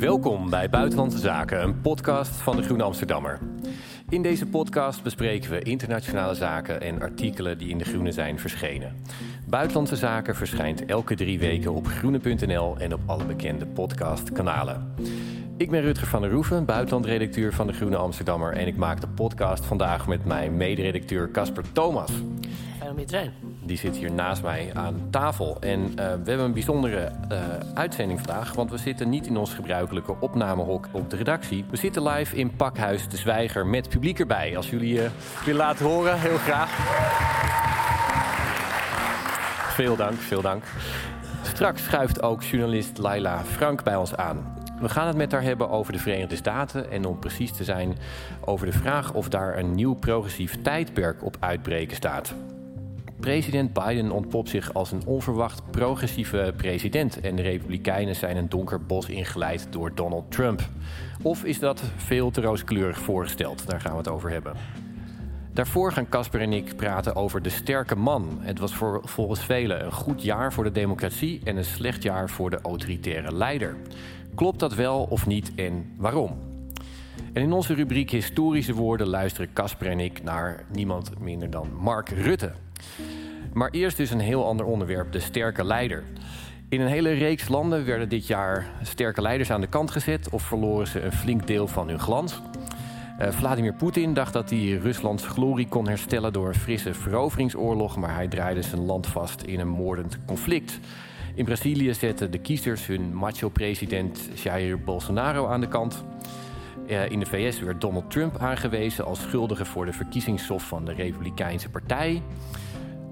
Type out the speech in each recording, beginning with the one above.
Welkom bij Buitenlandse Zaken, een podcast van de Groene Amsterdammer. In deze podcast bespreken we internationale zaken en artikelen die in de Groene zijn verschenen. Buitenlandse Zaken verschijnt elke drie weken op groene.nl en op alle bekende podcastkanalen. Ik ben Rutger van der Roeven, buitenlandredacteur van de Groene Amsterdammer en ik maak de podcast vandaag met mijn mederedacteur Casper Thomas. Die zit hier naast mij aan tafel. En eh, we hebben een bijzondere eh, uitzending vandaag. Want we zitten niet in ons gebruikelijke opnamehok op de redactie. We zitten live in Pakhuis de Zwijger met publiek erbij. Als jullie je willen laten horen, heel graag. Veel dank, veel dank. Straks schuift ook journalist Laila Frank bij ons aan. We gaan het met haar hebben over de Verenigde Staten en om precies te zijn over de vraag of daar een nieuw progressief tijdperk op uitbreken staat. President Biden ontpopt zich als een onverwacht progressieve president en de Republikeinen zijn een donker bos ingeleid door Donald Trump. Of is dat veel te rooskleurig voorgesteld? Daar gaan we het over hebben. Daarvoor gaan Casper en ik praten over de sterke man. Het was voor, volgens velen een goed jaar voor de democratie en een slecht jaar voor de autoritaire leider. Klopt dat wel of niet en waarom? En in onze rubriek Historische Woorden luisteren Casper en ik naar niemand minder dan Mark Rutte. Maar eerst dus een heel ander onderwerp, de sterke leider. In een hele reeks landen werden dit jaar sterke leiders aan de kant gezet of verloren ze een flink deel van hun glans. Uh, Vladimir Poetin dacht dat hij Ruslands glorie kon herstellen door een frisse veroveringsoorlog, maar hij draaide zijn land vast in een moordend conflict. In Brazilië zetten de kiezers hun macho-president Jair Bolsonaro aan de kant. Uh, in de VS werd Donald Trump aangewezen als schuldige voor de verkiezingssof van de Republikeinse Partij.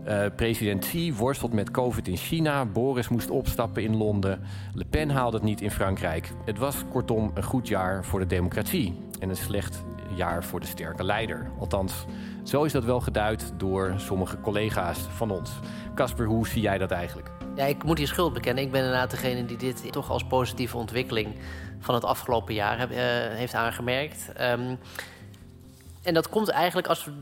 Uh, president Xi worstelt met COVID in China. Boris moest opstappen in Londen. Le Pen haalde het niet in Frankrijk. Het was kortom een goed jaar voor de democratie. En een slecht jaar voor de sterke leider. Althans, zo is dat wel geduid door sommige collega's van ons. Casper, hoe zie jij dat eigenlijk? Ja, ik moet hier schuld bekennen. Ik ben inderdaad degene die dit toch als positieve ontwikkeling van het afgelopen jaar uh, heeft aangemerkt. Um, en dat komt eigenlijk als we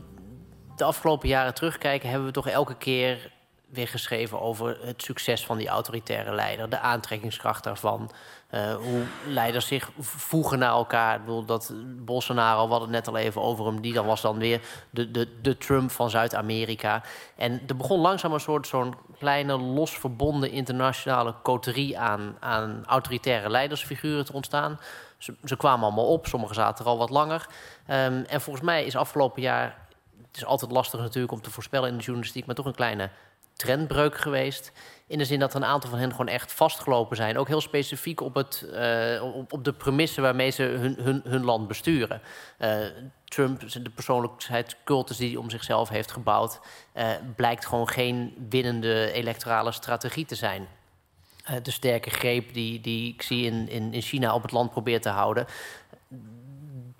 de afgelopen jaren terugkijken, hebben we toch elke keer weer geschreven over het succes van die autoritaire leider, de aantrekkingskracht daarvan, uh, hoe leiders zich voegen naar elkaar. Ik bedoel, dat Bolsonaro, we hadden het net al even over hem, die dan was dan weer de, de, de Trump van Zuid-Amerika. En er begon langzaam een soort zo'n kleine, los verbonden internationale coterie aan, aan autoritaire leidersfiguren te ontstaan. Ze, ze kwamen allemaal op, sommigen zaten er al wat langer. Um, en volgens mij is afgelopen jaar is altijd lastig natuurlijk om te voorspellen in de journalistiek, maar toch een kleine trendbreuk geweest. In de zin dat een aantal van hen gewoon echt vastgelopen zijn. Ook heel specifiek op, het, uh, op, de premissen waarmee ze hun, hun, hun land besturen. Uh, Trump, de persoonlijkheidscultus die hij om zichzelf heeft gebouwd, uh, blijkt gewoon geen winnende electorale strategie te zijn. de sterke greep die, die ik zie in, in, in China op het land probeert te houden,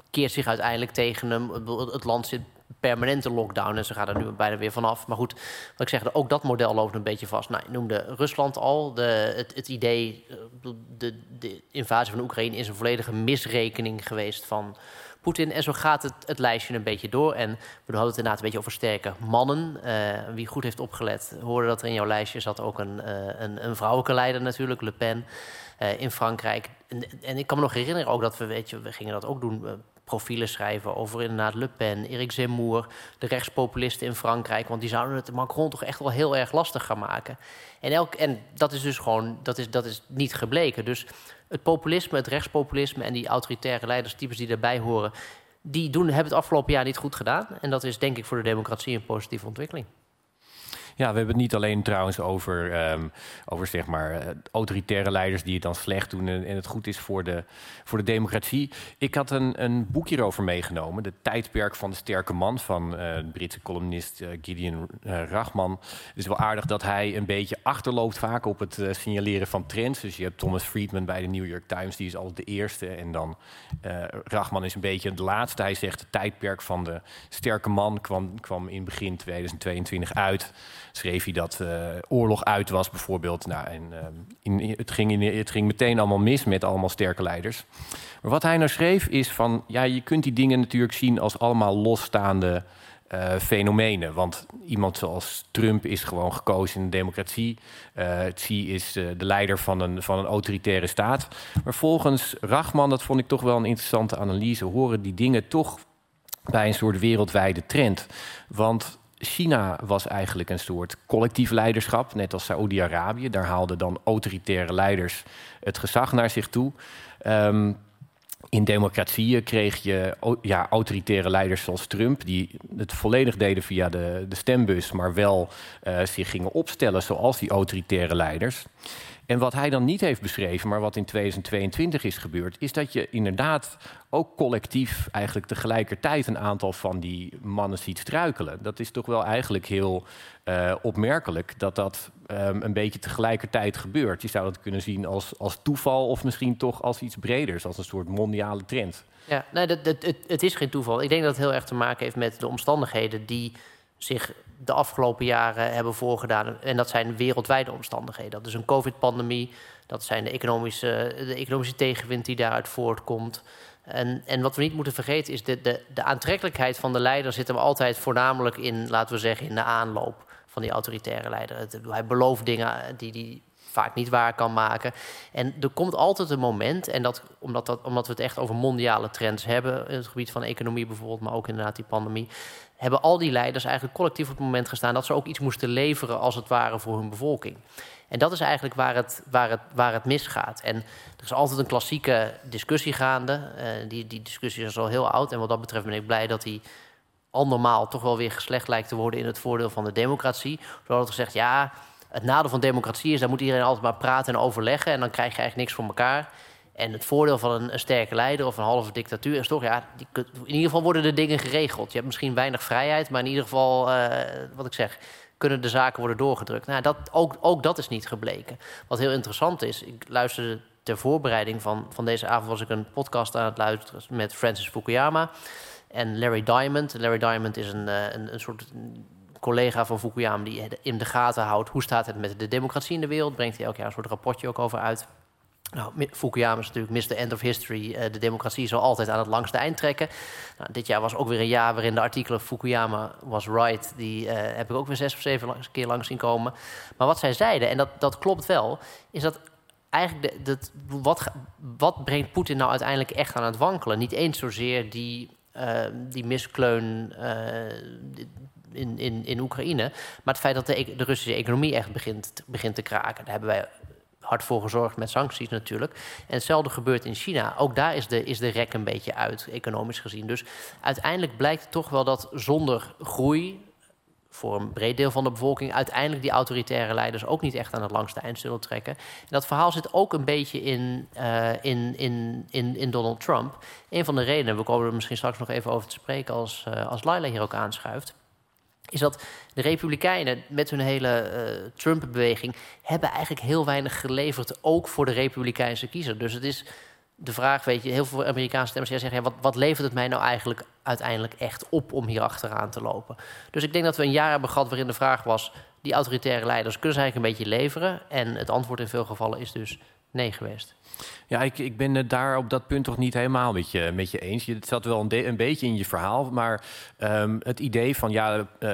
keert zich uiteindelijk tegen hem. Het land zit permanente lockdown en ze gaan er nu bijna weer vanaf. Maar goed, wat ik zeg, ook dat model loopt een beetje vast. Nou, ik noemde Rusland al. De, het, het idee, de, de invasie van Oekraïne is een volledige misrekening geweest van Poetin. En zo gaat het, het lijstje een beetje door. En we hadden het inderdaad een beetje over sterke mannen. Uh, wie goed heeft opgelet, hoorde dat er in jouw lijstje zat ook een, uh, een, een vrouwelijke leider natuurlijk, Le Pen. In Frankrijk. En, en, ik kan me nog herinneren ook dat we, weet je, we gingen dat ook doen profielen schrijven over inderdaad Le Pen, Eric Zemmour, de rechtspopulisten in Frankrijk. Want die zouden het Macron toch echt wel heel erg lastig gaan maken. En, elk, en dat is dus gewoon, dat is, dat is niet gebleken. Dus het populisme, het rechtspopulisme en die autoritaire leiderstypes die daarbij horen, die doen, hebben het afgelopen jaar niet goed gedaan. En dat is denk ik voor de democratie een positieve ontwikkeling. Ja, we hebben het niet alleen trouwens over, um, over zeg maar, uh, autoritaire leiders die het dan slecht doen en, en, het goed is voor de, voor de democratie. Ik had een, een boek hierover meegenomen, De Tijdperk van de Sterke Man van uh, de Britse columnist uh, Gideon Rachman. Het is wel aardig dat hij een beetje achterloopt vaak op het signaleren van trends. Dus je hebt Thomas Friedman bij de New York Times, die is altijd de eerste. En dan Rachman is een beetje de laatste. Hij zegt, de tijdperk van de sterke man kwam, kwam in begin 2022 uit schreef hij dat uh, oorlog uit was, bijvoorbeeld. Nou, en, uh, in, het, ging in, het ging meteen allemaal mis met allemaal sterke leiders. Maar wat hij nou schreef is van, ja, je kunt die dingen natuurlijk zien als allemaal losstaande uh, fenomenen. Want iemand zoals Trump is gewoon gekozen in een democratie. Xi is uh, de leider van een, van een autoritaire staat. Maar volgens Rachman, dat vond ik toch wel een interessante analyse, horen die dingen toch bij een soort wereldwijde trend. Want China was eigenlijk een soort collectief leiderschap, net als Saoedi-Arabië. Daar haalden dan autoritaire leiders het gezag naar zich toe. Um, in democratieën kreeg je ja, autoritaire leiders zoals Trump, die het volledig deden via de, de stembus, maar wel uh, zich gingen opstellen zoals die autoritaire leiders. En wat hij dan niet heeft beschreven, maar wat in 2022 is gebeurd, is dat je inderdaad ook collectief eigenlijk tegelijkertijd een aantal van die mannen ziet struikelen. Dat is toch wel eigenlijk heel uh, opmerkelijk dat dat um, een beetje tegelijkertijd gebeurt. Je zou dat kunnen zien als, als toeval of misschien toch als iets breders, als een soort mondiale trend. Ja, nee, het, het is geen toeval. Ik denk dat het heel erg te maken heeft met de omstandigheden die zich de afgelopen jaren hebben voorgedaan. En dat zijn wereldwijde omstandigheden. Dat is een COVID-pandemie, dat zijn de economische, de economische tegenwind die daaruit voortkomt. En, en wat we niet moeten vergeten is de, de, de aantrekkelijkheid van de leider zit hem altijd voornamelijk in, laten we zeggen, in de aanloop van die autoritaire leider. Hij belooft dingen die hij vaak niet waar kan maken. En er komt altijd een moment, en dat omdat, dat, omdat we het echt over mondiale trends hebben, in het gebied van economie bijvoorbeeld, maar ook inderdaad die pandemie, hebben al die leiders eigenlijk collectief op het moment gestaan dat ze ook iets moesten leveren als het ware voor hun bevolking. En dat is eigenlijk waar het, waar het, waar het misgaat. En er is altijd een klassieke discussie gaande. Uh, die, die discussie is al heel oud. En wat dat betreft ben ik blij dat die andermaal toch wel weer geslecht lijkt te worden in het voordeel van de democratie. Er wordt gezegd, ja, het nadeel van democratie is, daar moet iedereen altijd maar praten en overleggen. En dan krijg je eigenlijk niks voor elkaar. En het voordeel van een, sterke leider of een halve dictatuur is toch, ja, die, in ieder geval worden de dingen geregeld. Je hebt misschien weinig vrijheid, maar in ieder geval, uh, wat ik zeg, kunnen de zaken worden doorgedrukt. Nou, dat, ook, ook dat is niet gebleken. Wat heel interessant is, ik luisterde ter voorbereiding van, van deze avond was ik een podcast aan het luisteren met Francis Fukuyama en Larry Diamond. Larry Diamond is een, eh, een, een soort collega van Fukuyama die in de gaten houdt hoe staat het met de democratie in de wereld. Brengt hij elk jaar een soort rapportje ook over uit. Nou, Fukuyama is natuurlijk Mr. End of History. Uh, de democratie zal altijd aan het langste eind trekken. Nou, dit jaar was ook weer een jaar waarin de artikelen Fukuyama was right... die uh, heb ik ook weer zes of zeven keer langs zien komen. Maar wat zij zeiden, en dat, dat klopt wel... is dat eigenlijk de, wat, wat brengt Poetin nou uiteindelijk echt aan het wankelen? Niet eens zozeer die, uh, die miskleun in, in, in Oekraïne... maar het feit dat de, de Russische economie echt begint, begint te kraken. Daar hebben wij hard voor gezorgd met sancties natuurlijk. En hetzelfde gebeurt in China. Ook daar is de, is de rek een beetje uit, economisch gezien. Dus uiteindelijk blijkt toch wel dat zonder groei voor een breed deel van de bevolking uiteindelijk die autoritaire leiders ook niet echt aan het langste eind zullen trekken. En dat verhaal zit ook een beetje in, uh, in, in, in, in Donald Trump. Een van de redenen, we komen er misschien straks nog even over te spreken als, uh, als Laila hier ook aanschuift is dat de Republikeinen met hun hele uh, Trump-beweging hebben eigenlijk heel weinig geleverd, ook voor de Republikeinse kiezer. Dus het is de vraag, weet je, heel veel Amerikaanse stemmers zeggen: ja, wat, wat levert het mij nou eigenlijk uiteindelijk echt op om hier achteraan te lopen? Dus ik denk dat we een jaar hebben gehad waarin de vraag was: die autoritaire leiders kunnen ze eigenlijk een beetje leveren? En het antwoord in veel gevallen is dus nee geweest. Ja, ik, ik ben het daar op dat punt toch niet helemaal met je, met je eens. Het zat wel een, een beetje in je verhaal, maar um, het idee van ja, uh,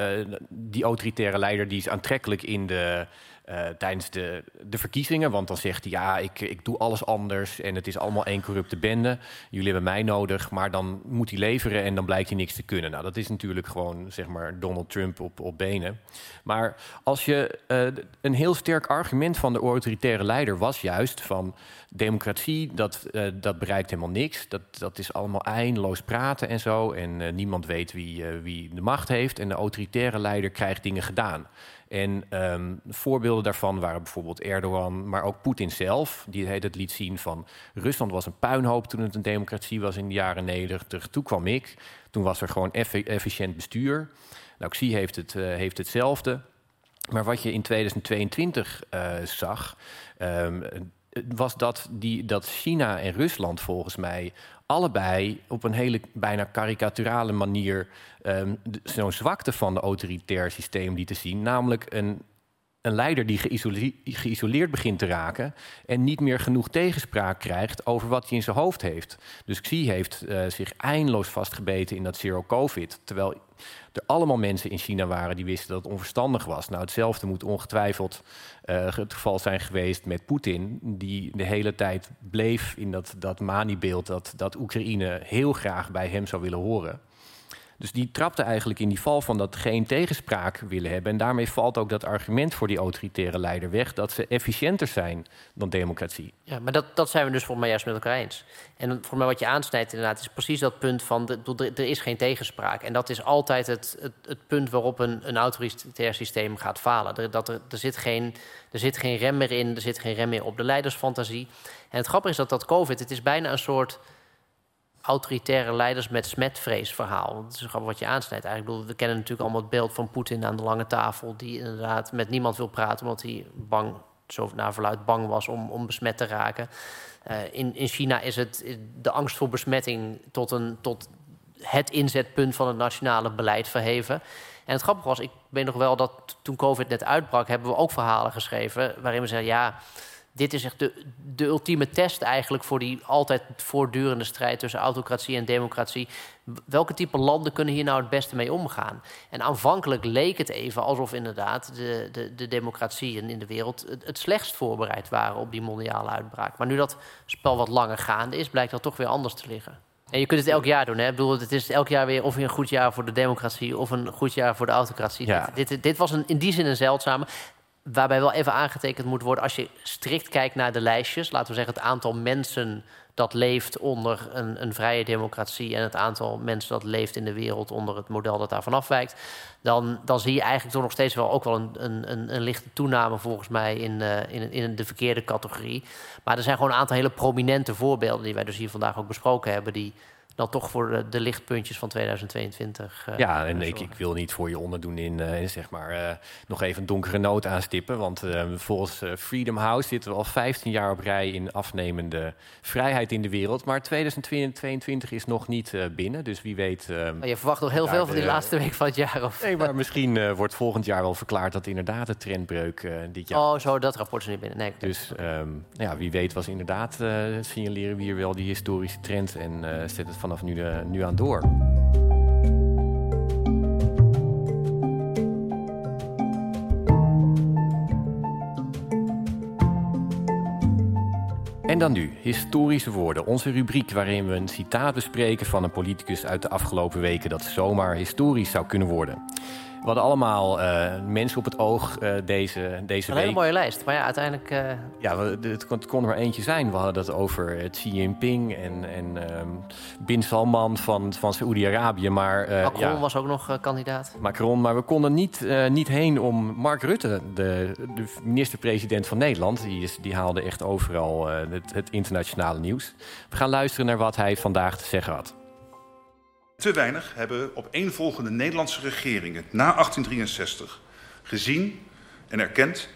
die autoritaire leider die is aantrekkelijk in de, eh, tijdens de, de verkiezingen. Want dan zegt hij, ja, ik, ik doe alles anders en het is allemaal één corrupte bende. Jullie hebben mij nodig, maar dan moet hij leveren en dan blijkt hij niks te kunnen. Nou, dat is natuurlijk gewoon, zeg maar, Donald Trump op, op benen. Maar als je uh, een heel sterk argument van de autoritaire leider was juist van democratie, dat, uh, dat bereikt helemaal niks. Dat, dat is allemaal eindeloos praten en zo. En niemand weet wie, wie de macht heeft. En de autoritaire leider krijgt dingen gedaan. En um, voorbeelden daarvan waren bijvoorbeeld Erdogan, maar ook Poetin zelf. Die het liet zien van Rusland was een puinhoop toen het een democratie was in de jaren 90. Toen kwam ik. Toen was er gewoon efficiënt bestuur. Nou, Xi heeft, het, uh, heeft hetzelfde. Maar wat je in 2022 uh, zag, um, was dat, die, dat China en Rusland volgens mij allebei op een hele bijna karikaturale manier um, zo'n zwakte van het autoritair systeem lieten zien. Namelijk een, een leider die geïsoleerd, begint te raken en niet meer genoeg tegenspraak krijgt over wat hij in zijn hoofd heeft. Dus Xi heeft uh, zich eindeloos vastgebeten in dat zero covid, terwijl er allemaal mensen in China waren die wisten dat het onverstandig was. Nou, hetzelfde moet ongetwijfeld uh, het geval zijn geweest met Poetin, die de hele tijd bleef in dat, dat Mani-beeld dat, dat Oekraïne heel graag bij hem zou willen horen. Dus die trapte eigenlijk in die val van dat geen tegenspraak willen hebben. En daarmee valt ook dat argument voor die autoritaire leider weg dat ze efficiënter zijn dan democratie. Ja, maar dat, dat zijn we dus voor mij juist met elkaar eens. En voor mij wat je aansnijdt inderdaad is precies dat punt van er is geen tegenspraak. En dat is altijd het, het, het punt waarop een, een autoritair systeem gaat falen. Dat er, er, zit geen, er zit geen rem meer in, er zit geen rem meer op de leidersfantasie. En het grappige is dat dat COVID, het is bijna een soort autoritaire leiders met smetvrees verhaal. Dat is wat je aansnijdt. Eigenlijk, bedoel, we kennen natuurlijk allemaal het beeld van Poetin aan de lange tafel... die inderdaad met niemand wil praten... omdat hij bang, zo naar verluid bang was om, om besmet te raken. Uh, in, in China is het de angst voor besmetting... tot, een, tot het inzetpunt van het nationale beleid verheven. En het grappige was, ik weet nog wel dat toen COVID net uitbrak... hebben we ook verhalen geschreven waarin we zeggen... ja dit is echt de, de ultieme test eigenlijk voor die altijd voortdurende strijd tussen autocratie en democratie. Welke type landen kunnen hier nou het beste mee omgaan? En aanvankelijk leek het even alsof inderdaad de, de, de democratieën in de wereld het, het slechtst voorbereid waren op die mondiale uitbraak. Maar nu dat spel wat langer gaande is, blijkt dat toch weer anders te liggen. En je kunt het elk jaar doen. Hè? Ik bedoel, het is elk jaar weer of een goed jaar voor de democratie of een goed jaar voor de autocratie. Ja. Dit, dit, dit was een, in die zin een zeldzame. Waarbij wel even aangetekend moet worden, als je strikt kijkt naar de lijstjes, laten we zeggen het aantal mensen dat leeft onder een, een, vrije democratie en het aantal mensen dat leeft in de wereld onder het model dat daarvan afwijkt, dan, dan zie je eigenlijk toch nog steeds wel ook wel een, een, een lichte toename volgens mij in, uh, in, in de verkeerde categorie. Maar er zijn gewoon een aantal hele prominente voorbeelden die wij dus hier vandaag ook besproken hebben, die dan toch voor de, de lichtpuntjes van 2022. Uh, ja, en ik, ik, wil niet voor je onderdoen in, uh, zeg maar, uh, nog even een donkere noot aanstippen. Want volgens Freedom House zitten we al 15 jaar op rij in afnemende vrijheid in de wereld. Maar 2022 is nog niet binnen, dus wie weet... Oh, je verwacht nog heel veel van die laatste week van het jaar? Of? Nee, maar misschien wordt volgend jaar wel verklaard dat inderdaad de trendbreuk dit jaar... Oh, zo, dat rapport is niet binnen. Nee, dus um, ja, wie weet was inderdaad signaleren we hier wel die historische trend en zet het vanaf nu, uh, nu aan door. En dan nu, historische woorden. Onze rubriek waarin we een citaat bespreken van een politicus uit de afgelopen weken dat zomaar historisch zou kunnen worden. We hadden allemaal uh, mensen op het oog uh, deze, deze een week. Een hele mooie lijst, maar ja, uiteindelijk... Uh... Ja, we, het, kon, het kon er maar eentje zijn. We hadden het over Xi Jinping en, en um, Bin Salman van, van Saoedi-Arabië. Maar, Macron ja, was ook nog kandidaat. Macron, maar we konden niet, niet heen om Mark Rutte, de, de minister-president van Nederland. Die, is, die haalde echt overal het, het internationale nieuws. We gaan luisteren naar wat hij vandaag te zeggen had. Te weinig hebben opeenvolgende Nederlandse regeringen na 1863 gezien en erkend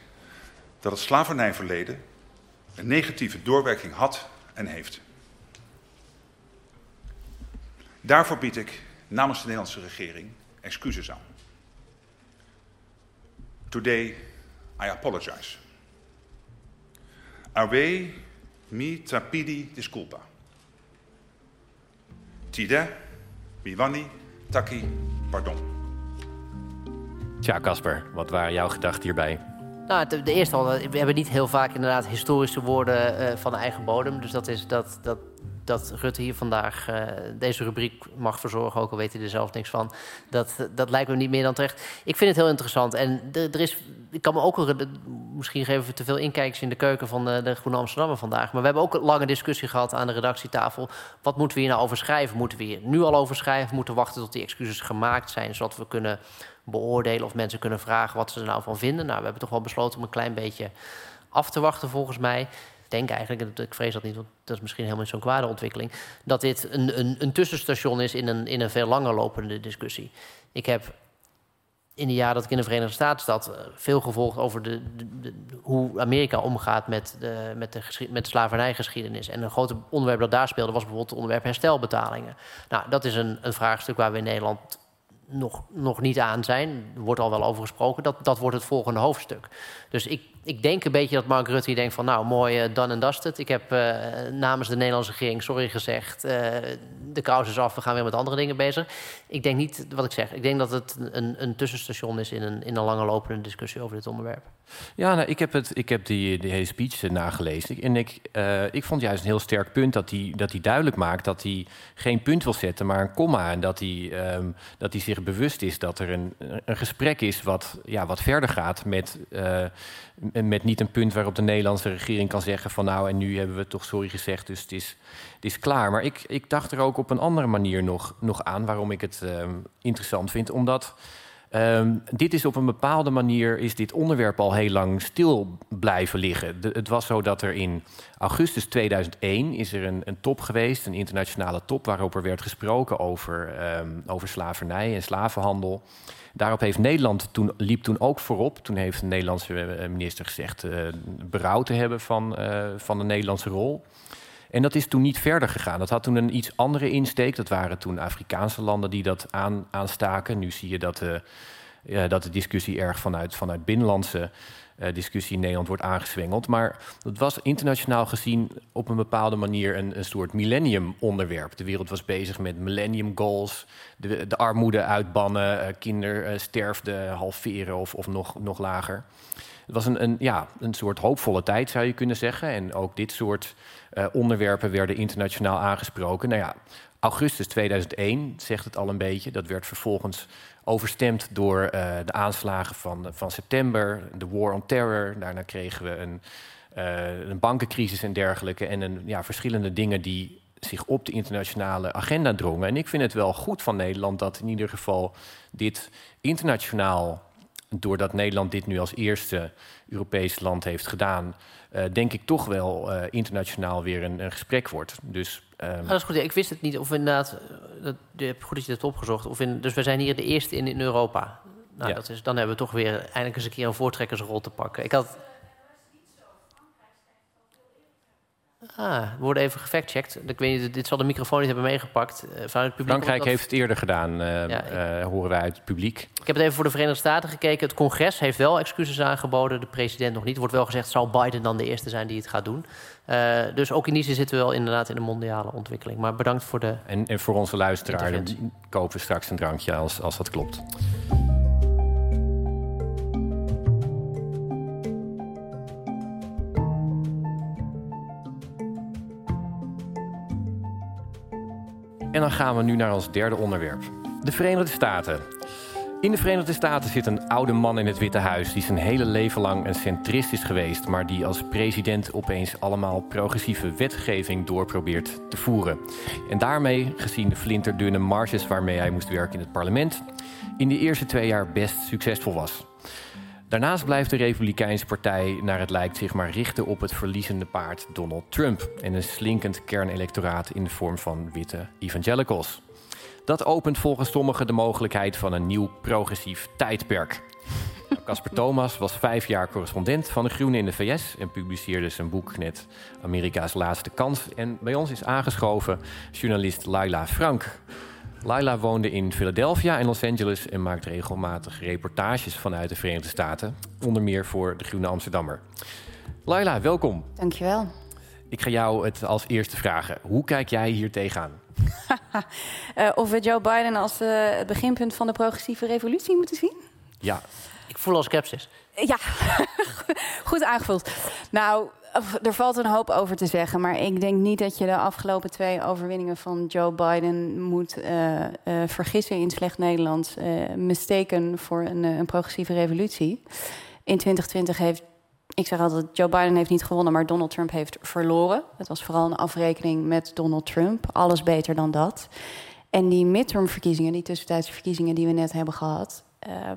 dat het slavernijverleden een negatieve doorwerking had en heeft. Daarvoor bied ik namens de Nederlandse regering excuses aan. Today I apologize. Awe mi trapidi disculpa. Tide Miwani, Taki, pardon. Tja, Casper, wat waren jouw gedachten hierbij? Nou, de, de eerste al, we hebben niet heel vaak inderdaad historische woorden uh, van eigen bodem. Dus dat is dat, dat, dat Rutte hier vandaag uh, deze rubriek mag verzorgen, ook al weet hij er zelf niks van. Dat, dat lijkt me niet meer dan terecht. Ik vind het heel interessant. En er is, ik kan me ook misschien geven we te veel inkijkers in de keuken van de, de Groene Amsterdammer vandaag. Maar we hebben ook een lange discussie gehad aan de redactietafel. Wat moeten we hier nou over schrijven? Moeten we hier nu al over schrijven? Moeten we wachten tot die excuses gemaakt zijn, zodat we kunnen beoordelen of mensen kunnen vragen wat ze er nou van vinden? Nou, we hebben toch wel besloten om een klein beetje af te wachten, volgens mij denk eigenlijk, ik vrees dat niet, want dat is misschien helemaal niet zo'n kwade ontwikkeling, dat dit een, een, een tussenstation is in een, in een veel langer lopende discussie. Ik heb in de jaren dat ik in de Verenigde Staten zat, eh, veel gevolgd over de, hoe Amerika omgaat met de, met, de met de slavernijgeschiedenis. En een groot onderwerp dat daar speelde was bijvoorbeeld het onderwerp herstelbetalingen. Nou, dat is een, een vraagstuk waar we in Nederland nog, nog niet aan zijn. Er wordt al wel over gesproken. Dat, dat wordt het volgende hoofdstuk. Dus ik, ik denk een beetje dat Mark Rutte denkt van... nou, mooi, uh, done and dusted. Ik heb uh, namens de Nederlandse regering sorry gezegd. Uh, de kous is af, we gaan weer met andere dingen bezig. Ik denk niet, wat ik zeg, ik denk dat het een, een tussenstation is... in een, in een lange lopende discussie over dit onderwerp. Ja, nou, ik heb, het, ik heb die, die hele speech nagelezen. En ik, ik vond juist een heel sterk punt dat hij dat hij duidelijk maakt... dat hij geen punt wil zetten, maar een komma. En dat hij, um, dat hij zich bewust is dat er een, een gesprek is... wat, ja, wat verder gaat met met niet een punt waarop de Nederlandse regering kan zeggen van nou en nu hebben we toch sorry gezegd, dus het is, het is klaar. Maar ik, ik dacht er ook op een andere manier nog, nog aan waarom ik het uh, interessant vind. Omdat um, dit is op een bepaalde manier is dit onderwerp al heel lang stil blijven liggen. De, het was zo dat er in augustus 2001 is er een, een top geweest, een internationale top, waarop er werd gesproken over, um, over slavernij en slavenhandel. Daarop heeft Nederland toen, liep toen ook voorop. Toen heeft de Nederlandse eh, minister gezegd uh, berouw te hebben van, uh, van de Nederlandse rol. En dat is toen niet verder gegaan. Dat had toen een iets andere insteek. Dat waren toen Afrikaanse landen die dat aan, aanstaken. Nu zie je dat dat de discussie erg vanuit, vanuit binnenlandse discussie in Nederland wordt aangezwengeld. Maar dat was internationaal gezien op een bepaalde manier een, een soort millennium-onderwerp. De wereld was bezig met millennium goals, de, de armoede uitbannen, uh, kindersterfte halveren of, of nog, nog lager. Het was een, een, ja, een soort hoopvolle tijd, zou je kunnen zeggen. En ook dit soort onderwerpen werden internationaal aangesproken. Nou ja, augustus 2001 zegt het al een beetje. Dat werd vervolgens overstemd door uh, de aanslagen van, van september, de War on Terror. Daarna kregen we een, uh, een bankencrisis en dergelijke. En een, ja, verschillende dingen die zich op de internationale agenda drongen. En ik vind het wel goed van Nederland dat in ieder geval dit internationaal, doordat Nederland dit nu als eerste Europees land heeft gedaan, uh, denk ik toch wel uh, internationaal weer een, een, gesprek wordt. Dus, um... ah, dat is goed. Ik wist het niet of inderdaad, dat, goed dat je dat opgezocht. Of in, dus we zijn hier de eerste in, in Europa. Nou, ja. dat is, dan hebben we toch weer eindelijk eens een keer een voortrekkersrol te pakken. Ik had Ah, we worden even gefactcheckt. Ik weet niet, dit zal de microfoon niet hebben meegepakt. Uh, vanuit het publiek Frankrijk dat... heeft het eerder gedaan, uh, ja, ik... uh, horen wij uit het publiek. Ik heb het even voor de Verenigde Staten gekeken. Het congres heeft wel excuses aangeboden, de president nog niet. Er wordt wel gezegd, zal Biden dan de eerste zijn die het gaat doen? dus ook in die zin zitten we wel inderdaad in de mondiale ontwikkeling. Maar bedankt voor de En, en voor onze luisteraar, kopen we straks een drankje als, als dat klopt. En dan gaan we nu naar ons derde onderwerp. De Verenigde Staten. In de Verenigde Staten zit een oude man in het Witte Huis die zijn hele leven lang een centrist is geweest, maar die als president opeens allemaal progressieve wetgeving doorprobeert te voeren. En daarmee, gezien de flinterdunne marges waarmee hij moest werken in het parlement, in de eerste twee jaar best succesvol was. Daarnaast blijft de Republikeinse Partij naar het lijkt zich maar richten op het verliezende paard Donald Trump en een slinkend kernelectoraat in de vorm van witte evangelicals. Dat opent volgens sommigen de mogelijkheid van een nieuw progressief tijdperk. Casper Thomas was vijf jaar correspondent van de Groenen in de VS en publiceerde zijn boek net Amerika's laatste kans. En bij ons is aangeschoven journalist Laila Frank. Laila woonde in Philadelphia en Los Angeles en maakt regelmatig reportages vanuit de Verenigde Staten, onder meer voor de Groene Amsterdammer. Laila, welkom. Dankjewel. Ik ga jou het als eerste vragen. Hoe kijk jij hier tegenaan? uh, of we Joe Biden als uh, het beginpunt van de progressieve revolutie moeten zien? Ja. Ik voel al sceptisch. Ja, goed aangevuld. Nou, er valt een hoop over te zeggen. Maar ik denk niet dat je de afgelopen twee overwinningen van Joe Biden moet uh, uh, vergissen in slecht Nederlands. Uh, mistaken voor een, een, progressieve revolutie. In 2020 heeft, ik zeg altijd, Joe Biden heeft niet gewonnen, maar Donald Trump heeft verloren. Het was vooral een afrekening met Donald Trump. Alles beter dan dat. En die midtermverkiezingen, die tussentijdse verkiezingen die we net hebben gehad,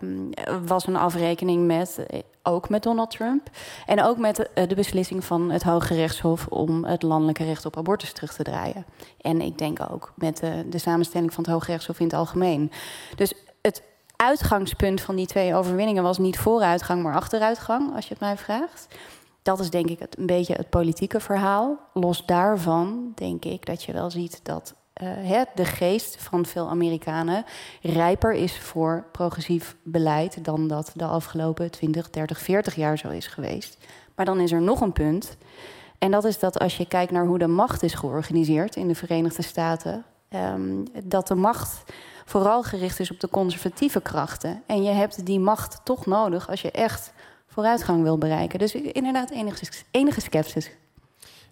um, was een afrekening met, ook met Donald Trump. En ook met de, de beslissing van het Hoge Rechtshof om het landelijke recht op abortus terug te draaien. En ik denk ook met de, de samenstelling van het Hoge Rechtshof in het algemeen. Dus het uitgangspunt van die twee overwinningen was niet vooruitgang, maar achteruitgang, als je het mij vraagt. Dat is denk ik het, een beetje het politieke verhaal. Los daarvan denk ik dat je wel ziet dat uh, de geest van veel Amerikanen rijper is voor progressief beleid dan dat de afgelopen 20, 30, 40 jaar zo is geweest. Maar dan is er nog een punt. En dat is dat als je kijkt naar hoe de macht is georganiseerd in de Verenigde Staten, um, dat de macht vooral gericht is op de conservatieve krachten. En je hebt die macht toch nodig als je echt vooruitgang wil bereiken. Dus inderdaad enige sceptisch.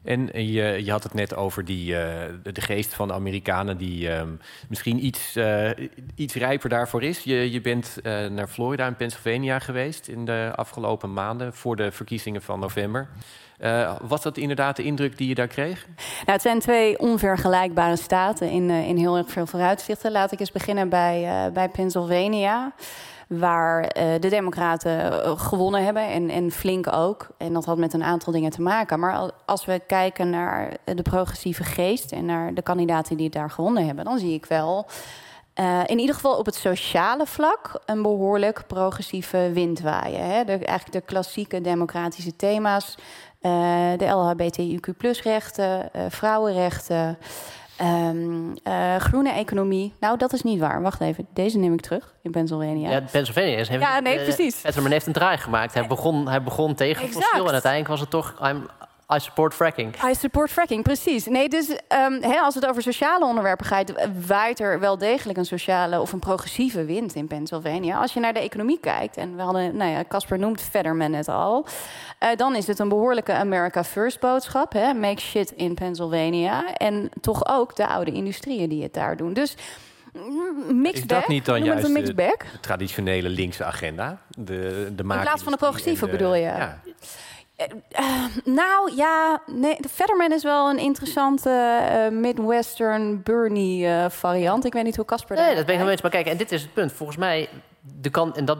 En je, je had het net over die, uh, de geest van de Amerikanen die uh, misschien iets, uh, iets rijper daarvoor is. Je, je bent naar Florida en Pennsylvania geweest in de afgelopen maanden voor de verkiezingen van november. was dat inderdaad de indruk die je daar kreeg? Nou, het zijn twee onvergelijkbare staten in, in heel erg veel vooruitzichten. Laat ik eens beginnen bij, bij Pennsylvania waar uh, de Democraten uh, gewonnen hebben en, en flink ook. En dat had met een aantal dingen te maken. Maar als we kijken naar de progressieve geest en naar de kandidaten die het daar gewonnen hebben, dan zie ik wel. Uh, in ieder geval op het sociale vlak een behoorlijk progressieve wind waaien. Hè? De, eigenlijk de klassieke democratische thema's. de LHBTIQ-rechten, vrouwenrechten. Um, uh, groene economie. Nou, dat is niet waar. Wacht even. Deze neem ik terug in Pennsylvania. Ja, Pennsylvania is. Heeft, ja, nee, uh, precies. Petterman heeft een draai gemaakt. Hij begon, hij begon tegen exact. fossiel en uiteindelijk was het toch. I'm, I support fracking. I support fracking, precies. Nee, dus um, he, als het over sociale onderwerpen gaat, waait er wel degelijk een sociale of een progressieve wind in Pennsylvania. Als je naar de economie kijkt, en we hadden, nou ja, Casper noemt Fetterman het al, uh, dan is het een behoorlijke America First boodschap. Hè? Make shit in Pennsylvania. En toch ook de oude industrieën die het daar doen. Dus mm, mixed is dat bag. niet dan Noem juist het een mixed bag? de traditionele linkse agenda? De, de In plaats van de progressieve de, bedoel je? Ja. Uh, nou ja, nee, de Fetterman is wel een interessante uh, Midwestern Bernie uh, variant. Ik weet niet hoe Casper Nee, dat ben ik nog eens. Maar kijk, en dit is het punt. Volgens mij, de kan, en dat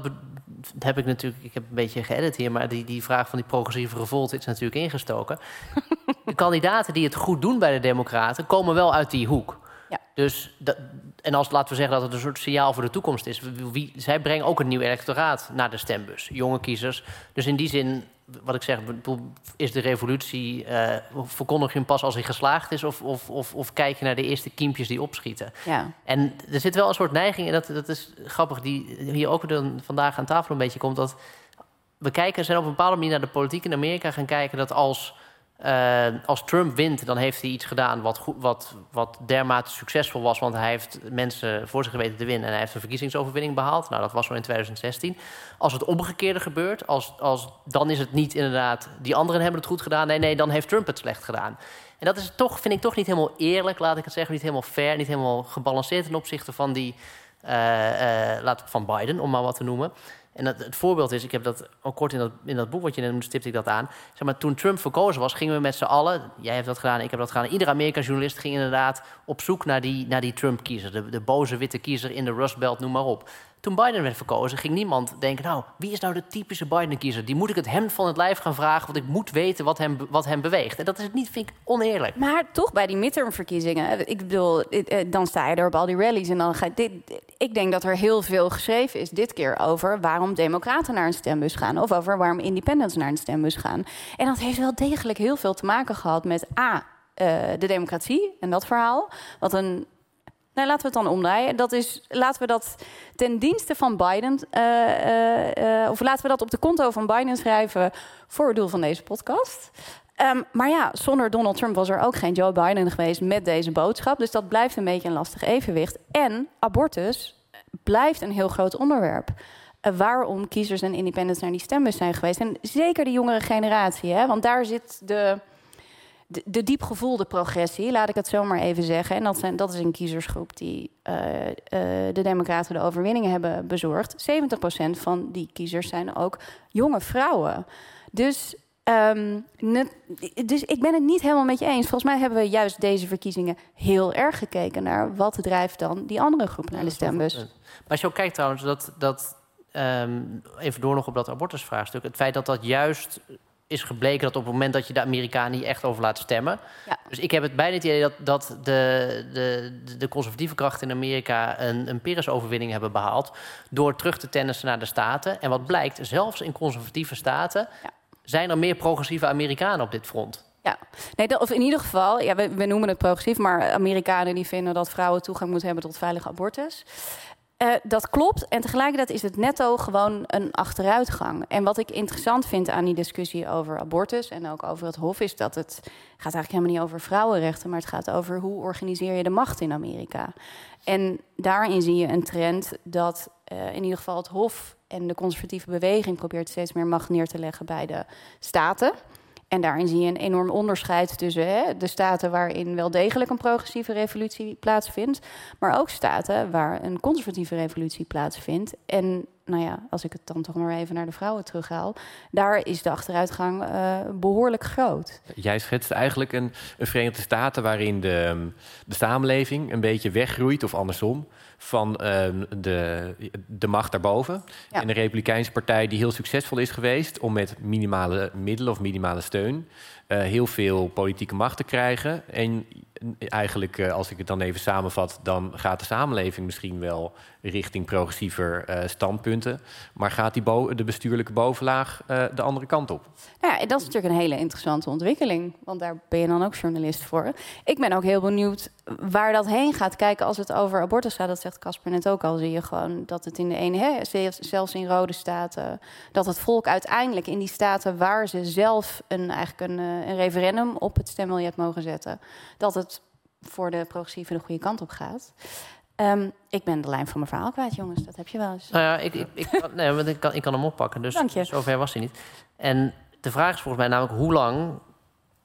heb ik natuurlijk, ik heb een beetje geëdit hier, maar die, die vraag van die progressieve revolt is natuurlijk ingestoken. de kandidaten die het goed doen bij de Democraten komen wel uit die hoek. Ja. Dus dat, en als laten we zeggen dat het een soort signaal voor de toekomst is. Wie, zij brengen ook een nieuw electoraat naar de stembus, jonge kiezers. Dus in die zin wat ik zeg, is de revolutie, uh, verkondig je hem pas als hij geslaagd is, of, of, of, of, kijk je naar de eerste kiempjes die opschieten? Ja. En er zit wel een soort neiging, en dat, dat is grappig, die hier ook dan vandaag aan tafel een beetje komt, dat we kijken, zijn op een bepaalde manier naar de politiek in Amerika gaan kijken dat als uh, als Trump wint, dan heeft hij iets gedaan wat, wat, wat dermate succesvol was. Want hij heeft mensen voor zich geweten te winnen. En hij heeft een verkiezingsoverwinning behaald. Nou, dat was zo in 2016. Als het omgekeerde gebeurt, als, als, dan is het niet inderdaad... die anderen hebben het goed gedaan. Nee, nee, dan heeft Trump het slecht gedaan. En dat is toch, vind ik toch niet helemaal eerlijk, laat ik het zeggen. Niet helemaal fair, niet helemaal gebalanceerd ten opzichte van die... Uh, uh, laat, van Biden, om maar wat te noemen. En dat, het voorbeeld is, ik heb dat ook kort in dat, in dat boek wat je net noemde, stipte ik dat aan. Zeg maar, toen Trump verkozen was, gingen we met z'n allen, jij hebt dat gedaan, ik heb dat gedaan. Iedere Amerikaanse journalist ging inderdaad op zoek naar die, naar die Trump-kiezer. De, de boze witte kiezer in de Rust Belt, noem maar op. Toen Biden werd verkozen, ging niemand denken... nou, wie is nou de typische Biden-kiezer? Die moet ik het hem van het lijf gaan vragen... want ik moet weten wat hem, wat hem beweegt. En dat is het niet, vind ik, oneerlijk. Maar toch bij die midtermverkiezingen... ik bedoel, dan sta je er op al die rallies... en dan ga. Dit, ik denk dat er heel veel geschreven is dit keer over... waarom democraten naar een stembus gaan... of over waarom independents naar een stembus gaan. En dat heeft wel degelijk heel veel te maken gehad met... A, uh, de democratie en dat verhaal. Wat een nou, laten we het dan omdraaien. Dat is, laten we dat ten dienste van Biden, uh, uh, uh, of laten we dat op de konto van Biden schrijven voor het doel van deze podcast. Um, maar ja, zonder Donald Trump was er ook geen Joe Biden geweest met deze boodschap. Dus dat blijft een beetje een lastig evenwicht. En abortus blijft een heel groot onderwerp. eh, waarom kiezers en independents naar die stembus zijn geweest. En zeker de jongere generatie, hè? want daar zit de, de, de diep gevoelde progressie, laat ik het zo maar even zeggen. En dat, zijn, dat is een kiezersgroep die uh, uh, de Democraten de overwinningen hebben bezorgd. 70% van die kiezers zijn ook jonge vrouwen. Dus Um, net, dus ik ben het niet helemaal met je eens. Volgens mij hebben we juist deze verkiezingen heel erg gekeken naar wat drijft dan die andere groep naar de stembus. Maar als je ook kijkt trouwens, dat, dat um, even door nog op dat abortusvraagstuk, het feit dat dat juist is gebleken dat op het moment dat je de Amerikanen niet echt over laat stemmen. Ja. Dus ik heb het bijna het idee dat, dat de, de, de conservatieve krachten in Amerika een, een Pyrrhus-overwinning hebben behaald. door terug te tennissen naar de Staten. En wat blijkt, zelfs in conservatieve staten. Ja zijn er meer progressieve Amerikanen op dit front? Ja, nee, of in ieder geval, ja, we, we, noemen het progressief, maar Amerikanen die vinden dat vrouwen toegang moeten hebben tot veilige abortus. Uh, dat klopt. En tegelijkertijd is het netto gewoon een achteruitgang. En wat ik interessant vind aan die discussie over abortus en ook over het Hof, is dat het gaat eigenlijk helemaal niet over vrouwenrechten, maar het gaat over hoe organiseer je de macht in Amerika. En daarin zie je een trend dat uh, in ieder geval het Hof en de conservatieve beweging probeert steeds meer macht neer te leggen bij de staten. En daarin zie je een enorm onderscheid tussen hè, de staten waarin wel degelijk een progressieve revolutie plaatsvindt, maar ook staten waar een conservatieve revolutie plaatsvindt. En nou ja, als ik het dan toch maar even naar de vrouwen terughaal, daar is de achteruitgang uh, behoorlijk groot. Jij schetst eigenlijk een, een Verenigde Staten waarin de, de samenleving een beetje weggroeit, of andersom, van uh, de, de macht daarboven. Ja. En de Republikeinse Partij die heel succesvol is geweest om met minimale middelen of minimale steun uh, heel veel politieke macht te krijgen. En eigenlijk, uh, als ik het dan even samenvat, dan gaat de samenleving misschien wel richting progressiever standpunten. Maar gaat die de bestuurlijke bovenlaag de andere kant op? Ja, dat is natuurlijk een hele interessante ontwikkeling. Want daar ben je dan ook journalist voor. Ik ben ook heel benieuwd waar dat heen gaat. Kijken als het over abortus gaat, dat zegt Casper net ook al, zie je gewoon dat het in de ene, hè, zelfs in rode staten, dat het volk uiteindelijk in die staten waar ze zelf een, eigenlijk een een referendum op het stembiljet mogen zetten, dat het voor de progressieve de goede kant op gaat. Um, ik ben de lijn van mijn verhaal kwijt, jongens. Dat heb je wel eens. Nou ja, ik, ik, ik, nee, want ik, kan, ik kan hem oppakken. Dus Dank je. zover was hij niet. En de vraag is volgens mij namelijk hoe lang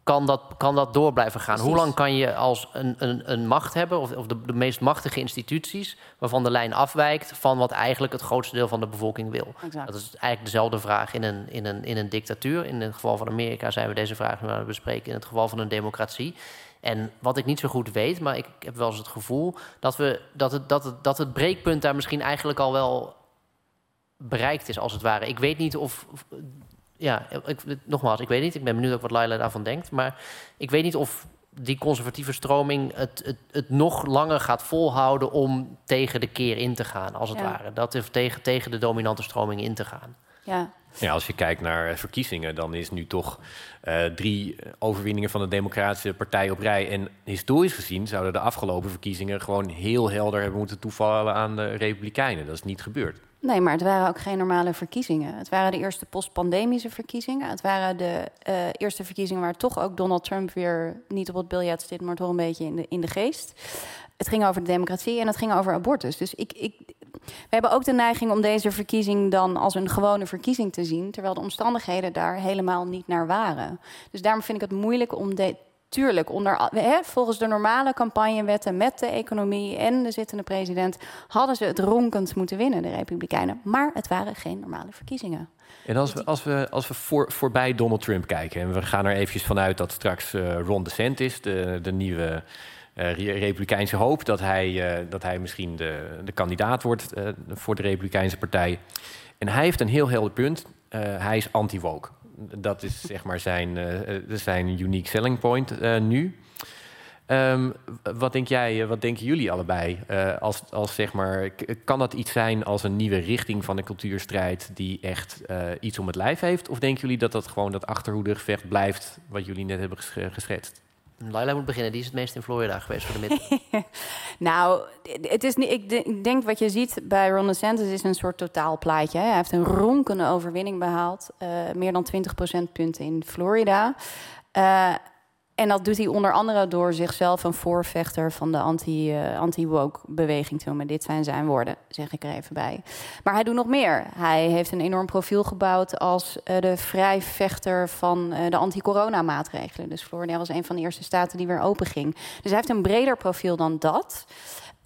kan dat, kan dat door blijven gaan? Hoe lang kan je als een, een, een macht hebben, of, of de, de, meest machtige instituties, waarvan de lijn afwijkt van wat eigenlijk het grootste deel van de bevolking wil? Exact. Dat is eigenlijk dezelfde vraag in een, in, een, in een dictatuur. In het geval van Amerika zijn we deze vraag nu aan het bespreken. In het geval van een democratie. En wat ik niet zo goed weet, maar ik heb wel eens het gevoel dat, we, dat, het, dat, het, dat het breekpunt daar misschien eigenlijk al wel bereikt is, als het ware. Ik weet niet of ja, ik, nogmaals, ik weet niet. Ik ben benieuwd ook wat Laila daarvan denkt. Maar ik weet niet of die conservatieve stroming het, het, het nog langer gaat volhouden om tegen de keer in te gaan, als het ware. Dat is tegen, tegen de dominante stroming in te gaan. Ja. Ja, als je kijkt naar verkiezingen, dan is nu toch uh, drie overwinningen van de Democratische Partij op rij. En historisch gezien zouden de afgelopen verkiezingen gewoon heel helder hebben moeten toevallen aan de Republikeinen. Dat is niet gebeurd. Nee, maar het waren ook geen normale verkiezingen. Het waren de eerste postpandemische verkiezingen. Het waren de uh, eerste verkiezingen waar toch ook Donald Trump weer niet op het biljet zit, maar toch een beetje in de, in de geest. Het ging over de democratie en het ging over abortus. Dus ik, ik, we hebben ook de neiging om deze verkiezing dan als een gewone verkiezing te zien, terwijl de omstandigheden daar helemaal niet naar waren. Dus daarom vind ik het moeilijk om de, tuurlijk, onder, hè, volgens de normale campagnewetten met de economie en de zittende president hadden ze het ronkend moeten winnen, de Republikeinen. Maar het waren geen normale verkiezingen. En als we, als we, als we voor, voorbij Donald Trump kijken, en we gaan er eventjes vanuit dat straks uh, Ron DeSantis, de, de nieuwe uh, Republikeinse hoop, dat hij, uh, dat hij misschien de, de kandidaat wordt voor de Republikeinse partij. En hij heeft een heel helder punt. hij is anti-woke dat is zeg maar zijn, uh, zijn unique selling point uh, nu. Um, wat denk jij, wat denken jullie allebei? Als, als zeg maar, kan dat iets zijn als een nieuwe richting van de cultuurstrijd die echt iets om het lijf heeft? Of denken jullie dat dat gewoon dat achterhoedegevecht blijft wat jullie net hebben geschetst? Laila moet beginnen, die is het meest in Florida geweest voor de midden. nou, het is niet, ik, denk wat je ziet bij Ron DeSantis is een soort totaalplaatje. Hij heeft een ronkende overwinning behaald. Uh, meer dan 20 procentpunten in Florida. Uh, en dat doet hij onder andere door zichzelf een voorvechter van de uh, anti-woke-beweging te noemen. Dit zijn zijn woorden, zeg ik er even bij. Maar hij doet nog meer. Hij heeft een enorm profiel gebouwd als uh, de vrijvechter van uh, de anti-corona-maatregelen. Dus Florida was een van de eerste staten die weer open ging. Dus hij heeft een breder profiel dan dat.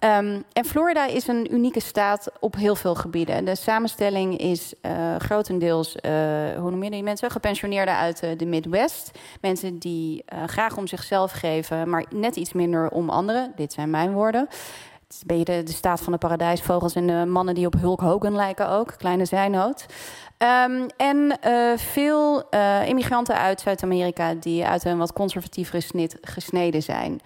Um, en Florida is een unieke staat op heel veel gebieden. De samenstelling is uh, grotendeels, uh, hoe noem je die mensen? Gepensioneerden uit uh, de Midwest. Mensen die graag om zichzelf geven, maar net iets minder om anderen. Dit zijn mijn woorden. Het is een de, de staat van de paradijsvogels en de mannen die op Hulk Hogan lijken ook. Kleine zijnoot. Um, en veel immigranten uit Zuid-Amerika die uit een wat conservatievere snit gesneden zijn.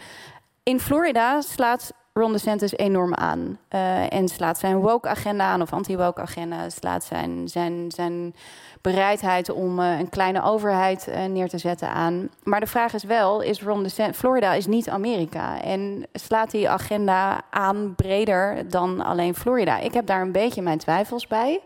In Florida slaat Ron DeSantis enorm aan. Uh, en slaat zijn woke-agenda aan, of anti-woke-agenda. Slaat zijn, zijn, zijn bereidheid om uh, een kleine overheid uh, neer te zetten aan. Maar de vraag is wel, is Ron DeSantis... Florida is niet Amerika. En slaat die agenda aan breder dan alleen Florida? Ik heb daar een beetje mijn twijfels bij.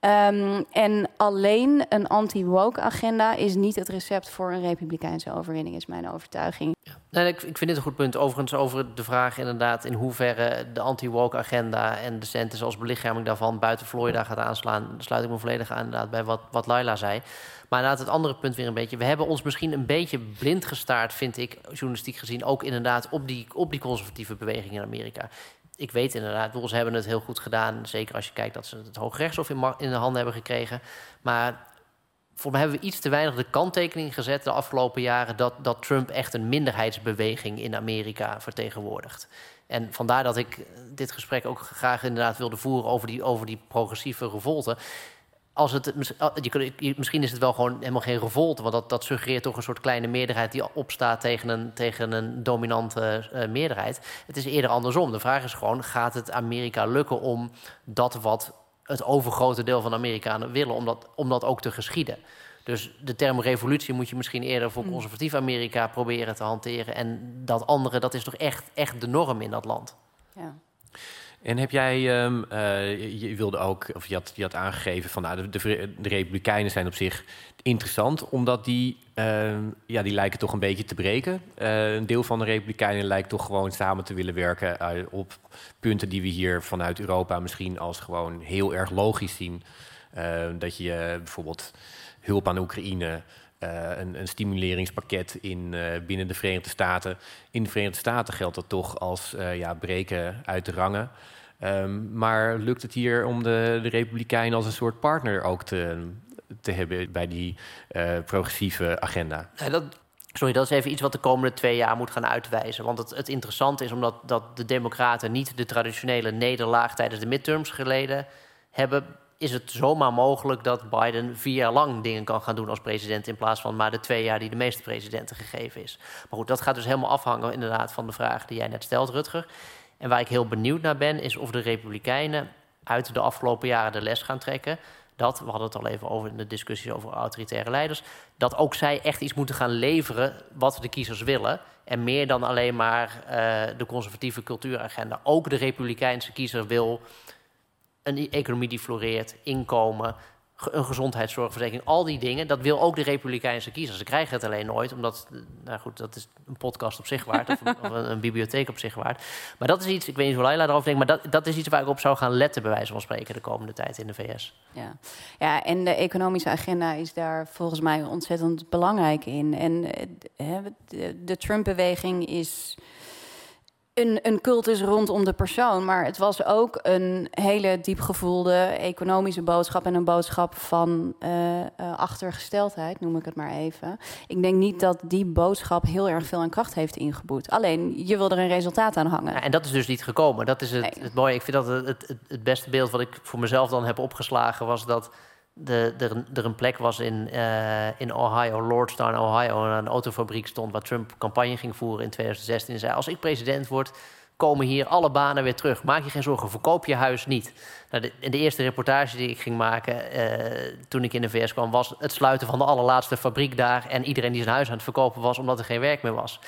Um, en alleen een anti-woke agenda is niet het recept voor een republikeinse overwinning, is mijn overtuiging. Nee, ik, vind dit een goed punt. Overigens over de vraag inderdaad in hoeverre de anti-woke agenda en de centers als belichaming daarvan buiten Florida gaat aanslaan, sluit ik me volledig aan inderdaad bij wat, wat Laila zei. Maar inderdaad het andere punt weer een beetje. We hebben ons misschien een beetje blind gestaard, vind ik, journalistiek gezien, ook inderdaad op die, op die conservatieve beweging in Amerika ik weet inderdaad, ze hebben het heel goed gedaan. Zeker als je kijkt dat ze het Hooggerechtshof in, in de handen hebben gekregen. Maar voor mij hebben we iets te weinig de kanttekening gezet de afgelopen jaren dat, dat Trump echt een minderheidsbeweging in Amerika vertegenwoordigt. En vandaar dat ik dit gesprek ook graag inderdaad wilde voeren over die, over die progressieve revolte als het, je, misschien is het wel gewoon helemaal geen revolte, want dat, dat suggereert toch een soort kleine meerderheid die opstaat tegen een, tegen een dominante uh, meerderheid. Het is eerder andersom. De vraag is gewoon: gaat het Amerika lukken om dat wat het overgrote deel van de Amerikanen willen, om dat, om dat ook te geschieden? Dus de term revolutie moet je misschien eerder voor mm. conservatief Amerika proberen te hanteren. En dat andere, dat is toch echt, echt de norm in dat land. Ja. En heb jij, um, uh, je wilde ook, of je had, je had aangegeven van nou, de, de, Republikeinen zijn op zich interessant, omdat die, uh, ja, die lijken toch een beetje te breken. Uh, een deel van de Republikeinen lijkt toch gewoon samen te willen werken uh, op punten die we hier vanuit Europa misschien als gewoon heel erg logisch zien. dat je bijvoorbeeld hulp aan Oekraïne, uh, een, stimuleringspakket in, uh, binnen de Verenigde Staten. In de Verenigde Staten geldt dat toch als uh, ja, breken uit de rangen. Um, maar lukt het hier om de, de Republikeinen als een soort partner ook te, te hebben bij die progressieve agenda? Ja, dat, sorry, dat is even iets wat de komende twee jaar moet gaan uitwijzen. Want het, het interessante is omdat dat de Democraten niet de traditionele nederlaag tijdens de midterms geleden hebben is het zomaar mogelijk dat Biden vier jaar lang dingen kan gaan doen als president in plaats van maar de twee jaar die de meeste presidenten gegeven is. Maar goed, dat gaat dus helemaal afhangen inderdaad van de vraag die jij net stelt, Rutger. En waar ik heel benieuwd naar ben, is of de Republikeinen uit de afgelopen jaren de les gaan trekken. Dat, we hadden het al even over in de discussies over autoritaire leiders, dat ook zij echt iets moeten gaan leveren wat de kiezers willen. En meer dan alleen maar uh, de conservatieve cultuuragenda. Ook de Republikeinse kiezer wil een economie die floreert, inkomen, een gezondheidszorgverzekering, al die dingen. Dat wil ook de Republikeinse kiezer. Ze krijgen het alleen nooit, omdat, nou goed, dat is een podcast op zich waard, of, een, bibliotheek op zich waard. Maar dat is iets, ik weet niet hoe Laila erover denkt, maar dat, dat is iets waar ik op zou gaan letten, bij wijze van spreken, de komende tijd in de VS. Ja, ja en de economische agenda is daar volgens mij ontzettend belangrijk in. En eh, de, de Trump-beweging is een, een cultus rondom de persoon. Maar het was ook een hele diepgevoelde economische boodschap. En een boodschap van uh, uh, achtergesteldheid, noem ik het maar even. Ik denk niet dat die boodschap heel erg veel aan kracht heeft ingeboet. Alleen, je wil er een resultaat aan hangen. Ja, en dat is dus niet gekomen. Dat is het, nee. het mooie. Ik vind dat het, het, het beste beeld wat ik voor mezelf dan heb opgeslagen was dat de, er, er een plek was in, uh, in Ohio, Lordstown, Ohio, en een autofabriek stond waar Trump campagne ging voeren in 2016. En zei: Als ik president word, komen hier alle banen weer terug. Maak je geen zorgen, verkoop je huis niet. Nou, de, de eerste reportage die ik ging maken uh, toen ik in de VS kwam, was het sluiten van de allerlaatste fabriek daar. En iedereen die zijn huis aan het verkopen was omdat er geen werk meer was.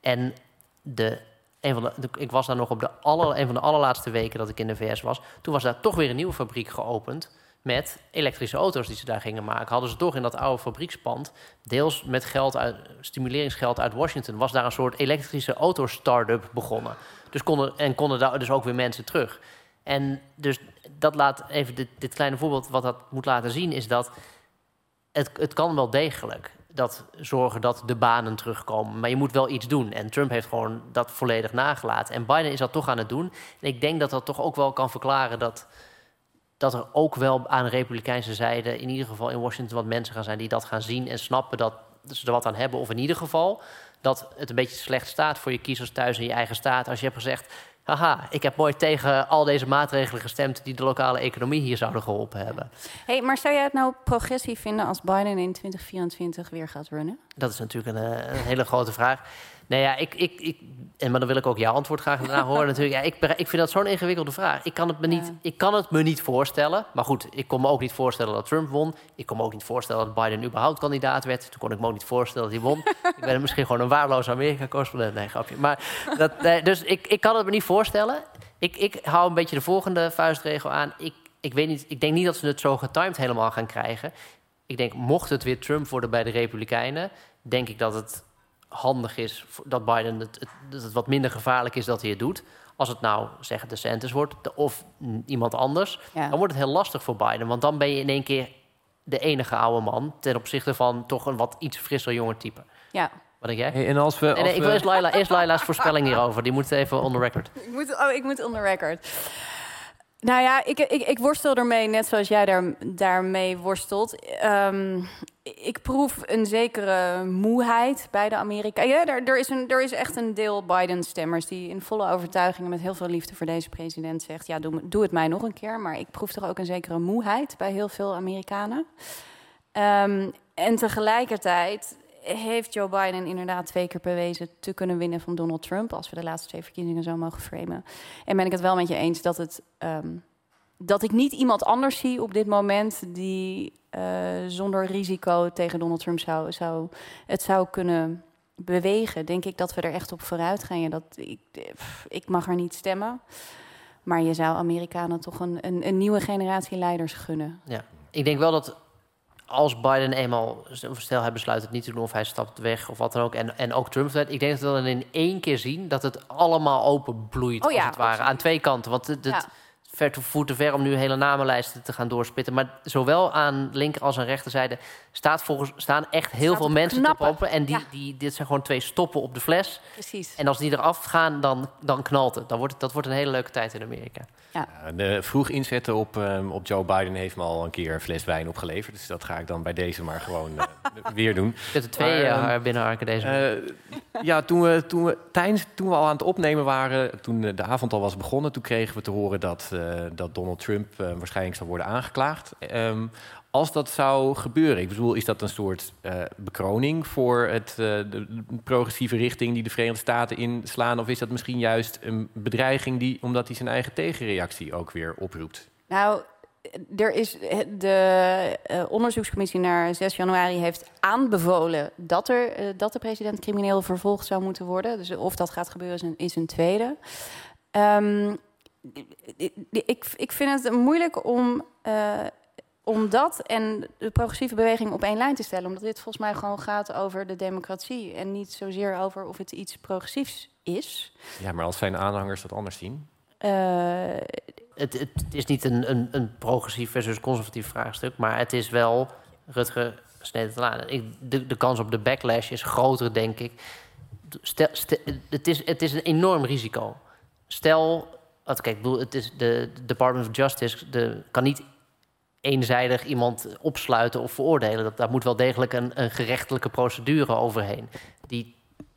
En de, een van de ik was daar nog op de aller, een van de allerlaatste weken dat ik in de VS was. Toen was daar toch weer een nieuwe fabriek geopend met elektrische auto's die ze daar gingen maken. Hadden ze toch in dat oude fabriekspand, deels met geld uit, stimuleringsgeld uit Washington, was daar een soort elektrische auto-startup begonnen. Dus konden, en konden daar dus ook weer mensen terug. En dus dat laat even dit, dit kleine voorbeeld, wat dat moet laten zien, is dat het, het kan wel degelijk dat zorgen dat de banen terugkomen. Maar je moet wel iets doen. En Trump heeft gewoon dat volledig nagelaten. En Biden is dat toch aan het doen. En ik denk dat dat toch ook wel kan verklaren dat, dat er ook wel aan de Republikeinse zijde, in ieder geval in Washington, wat mensen gaan zijn die dat gaan zien en snappen dat ze er wat aan hebben. Of in ieder geval dat het een beetje slecht staat voor je kiezers thuis in je eigen staat. Als je hebt gezegd. Haha, ik heb mooi tegen al deze maatregelen gestemd die de lokale economie hier zouden geholpen hebben. Hey, maar zou jij het nou progressief vinden als Biden in 2024 weer gaat runnen? Dat is natuurlijk een, eh, een hele grote vraag. Nee, ja, ik, ik, ik, en maar dan wil ik ook jouw antwoord graag daarna horen natuurlijk. Ja, ik, ik vind dat zo'n ingewikkelde vraag. Ik kan, het me niet, ik kan het me niet voorstellen. Maar goed, ik kon me ook niet voorstellen dat Trump won. Ik kon me ook niet voorstellen dat Biden überhaupt kandidaat werd. Toen kon ik me ook niet voorstellen dat hij won. ik ben misschien gewoon een waarloos Amerika-correspondent. Nee, grapje. Maar dat, dus ik, ik kan het me niet voorstellen. Ik, ik hou een beetje de volgende vuistregel aan. Ik, ik, weet niet, ik denk niet dat ze het zo getimed helemaal gaan krijgen. Ik denk, mocht het weer Trump worden bij de Republikeinen... denk ik dat het handig is dat Biden het, het, dat het wat minder gevaarlijk is dat hij het doet. Als het nou, zeggen de Santis wordt of iemand anders, dan wordt het heel lastig voor Biden. Want dan ben je in één keer de enige oude man ten opzichte van toch een wat iets frisser jonger type. Ja. Wat denk jij? Hey, en als we, als nee, ik wil eerst, Laila, eerst Laila's voorspelling hierover. Die moet even on the record. Ik moet, oh, ik moet on the record. Nou ja, ik, ik, ik worstel ermee, net zoals jij daar, daarmee worstelt. Um, ik proef een zekere moeheid bij de Amerikanen. Ja, er, er, is een, er is echt een deel Biden-stemmers die in volle overtuiging... met heel veel liefde voor deze president zegt... ja, doe, doe het mij nog een keer. Maar ik proef toch ook een zekere moeheid bij heel veel Amerikanen. Um, en tegelijkertijd heeft Joe Biden inderdaad twee keer bewezen te kunnen winnen van Donald Trump, als we de laatste twee verkiezingen zo mogen framen. En ben ik het wel met je eens dat, het, um, dat ik niet iemand anders zie op dit moment die uh, zonder risico tegen Donald Trump zou, zou, het zou kunnen bewegen. Denk ik dat we er echt op vooruit gaan. Ja, dat, ik, ik mag er niet stemmen. Maar je zou Amerikanen toch een, een, een nieuwe generatie leiders gunnen. Ja, ik denk wel dat als Biden eenmaal, stel hij besluit het niet te doen of hij stapt weg of wat dan ook, en, en ook Trump, ik denk dat we dan in één keer zien dat het allemaal openbloeit, oh, ja, als het ware, aan twee kanten. Want het, ja ver te voet te ver om nu hele namenlijsten te gaan doorspitten. Maar zowel aan linker als aan rechterzijde staat volgens, staan echt heel veel mensen te poppen. En die, die, dit zijn gewoon twee stoppen op de fles. Precies. En als die eraf gaan, dan, dan knalt het. Dan wordt het. Dat wordt een hele leuke tijd in Amerika. Ja. de vroeg inzetten op, um, op Joe Biden heeft me al een keer een fles wijn opgeleverd. Dus dat ga ik dan bij deze maar gewoon uh, weer doen. Zitten twee maar, uh, binnenharken deze. Uh, ja, toen we, toen, we, tijdens, toen we al aan het opnemen waren, toen de avond al was begonnen, toen kregen we te horen dat eh, dat Donald Trump uh, waarschijnlijk zou worden aangeklaagd. Um, als dat zou gebeuren, ik bedoel, is dat een soort uh, bekroning voor het, de progressieve richting die de Verenigde Staten inslaan? Of is dat misschien juist een bedreiging die, omdat hij zijn eigen tegenreactie ook weer oproept? Nou, er is de onderzoekscommissie naar 6 januari heeft aanbevolen dat, er, dat de president crimineel vervolgd zou moeten worden. Dus of dat gaat gebeuren is een, tweede. Um, ik, ik vind het moeilijk om, uh, om dat en de progressieve beweging op één lijn te stellen. Omdat dit volgens mij gewoon gaat over de democratie. En niet zozeer over of het iets progressiefs is. Ja, maar als zijn aanhangers dat anders zien? Uh, het, het, is niet een, een, een, progressief versus conservatief vraagstuk. Maar het is wel, Rutger sneden te aan. De, de kans op de backlash is groter, denk ik. Stel, stel, het, is, het is een enorm risico. Stel, wat, kijk, bedoel, het is de, Department of Justice de, kan niet eenzijdig iemand opsluiten of veroordelen. Dat, daar moet wel degelijk een, een gerechtelijke procedure overheen. Die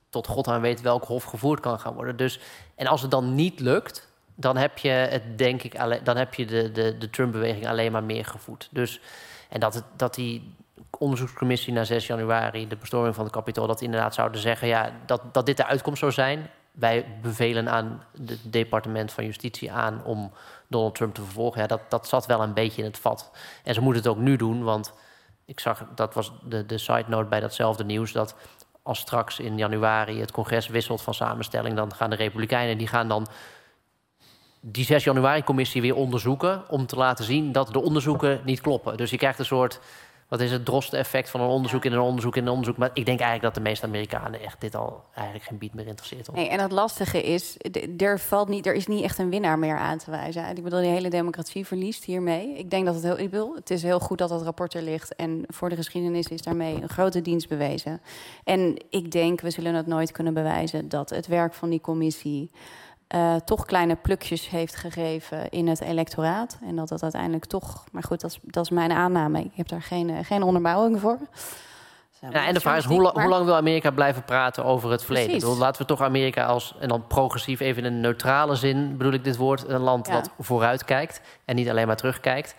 tot God aan weet welk hof gevoerd kan gaan worden. Dus, en als het dan niet lukt, dan heb je het, denk ik, alleen, dan heb je de, de, de Trump-beweging alleen maar meer gevoed. Dus, en dat, het, dat die onderzoekscommissie na 6 januari, de bestorming van het kapitool, dat inderdaad zouden zeggen ja, dat, dat dit de uitkomst zou zijn wij bevelen aan het departement van Justitie aan om Donald Trump te vervolgen. Ja, dat, dat zat wel een beetje in het vat. En ze moeten het ook nu doen, want ik zag, dat was de, de side note bij datzelfde nieuws, dat als straks in januari het congres wisselt van samenstelling, dan gaan de Republikeinen, die gaan dan die 6 januari-commissie weer onderzoeken... om te laten zien dat de onderzoeken niet kloppen. Dus je krijgt een soort wat is het droste-effect van een onderzoek in een onderzoek in een onderzoek. Maar ik denk eigenlijk dat de meeste Amerikanen echt dit al eigenlijk geen bied meer interesseert. Nee, en het lastige is, er, valt niet, er is niet echt een winnaar meer aan te wijzen. Ik bedoel, die hele democratie verliest hiermee. Ik denk dat het heel, ik bedoel, het is heel goed dat dat rapport er ligt. En voor de geschiedenis is daarmee een grote dienst bewezen. En ik denk, we zullen het nooit kunnen bewijzen dat het werk van die commissie uh, toch kleine plukjes heeft gegeven in het electoraat. En dat dat uiteindelijk toch. Maar goed, dat is, dat is mijn aanname. Ik heb daar geen, uh, geen onderbouwing voor. Ja, en de vraag is, hoe, la hoe, lang wil Amerika blijven praten over het verleden? laten we toch Amerika als, en dan progressief even in een neutrale zin bedoel ik dit woord, een land ja. dat vooruit kijkt en niet alleen maar terugkijkt.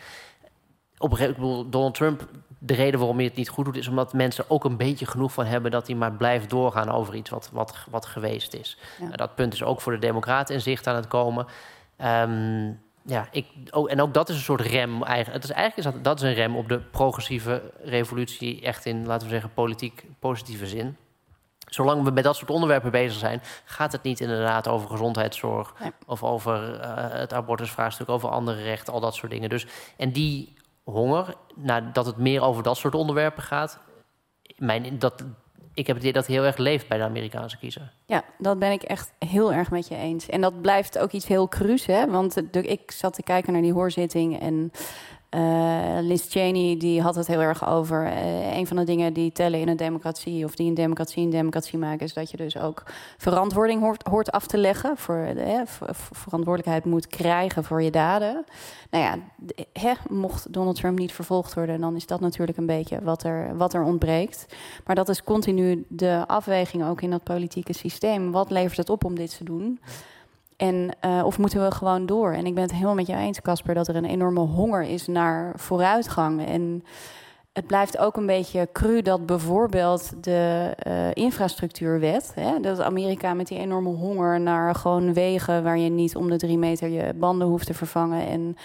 Op een gegeven moment, Donald Trump de reden waarom hij het niet goed doet, is omdat mensen ook een beetje genoeg van hebben dat hij maar blijft doorgaan over iets wat, wat, wat geweest is. Nou, dat punt is ook voor de Democraten in zicht aan het komen. Um, ja, ik, oh, en ook dat is een soort rem. Eigenlijk, het is eigenlijk is dat, dat is een rem op de progressieve revolutie, echt in, laten we zeggen, politiek positieve zin. Zolang we met dat soort onderwerpen bezig zijn, gaat het niet inderdaad over gezondheidszorg of over uh, het abortusvraagstuk, over andere rechten, al dat soort dingen. Dus, en die honger, nadat het meer over dat soort onderwerpen gaat. Mijn, dat, ik heb het idee dat heel erg leeft bij de Amerikaanse kiezer. Ja, dat ben ik echt heel erg met je eens. En dat blijft ook iets heel cru's, hè? Want ik zat te kijken naar die hoorzitting en uh, Liz Cheney die had het heel erg over. Uh, een van de dingen die tellen in een democratie, of die een democratie een democratie maken, is dat je dus ook verantwoording hoort, af te leggen. Voor, de, verantwoordelijkheid moet krijgen voor je daden. Nou ja, mocht Donald Trump niet vervolgd worden, dan is dat natuurlijk een beetje wat er, wat er ontbreekt. Maar dat is continu de afweging ook in dat politieke systeem. Wat levert het op om dit te doen? En, uh, of moeten we gewoon door? En ik ben het helemaal met jou eens, Casper, dat er een enorme honger is naar vooruitgang. En het blijft ook een beetje cru dat bijvoorbeeld de uh, infrastructuurwet, hè, dat Amerika met die enorme honger naar gewoon wegen waar je niet om de drie meter je banden hoeft te vervangen en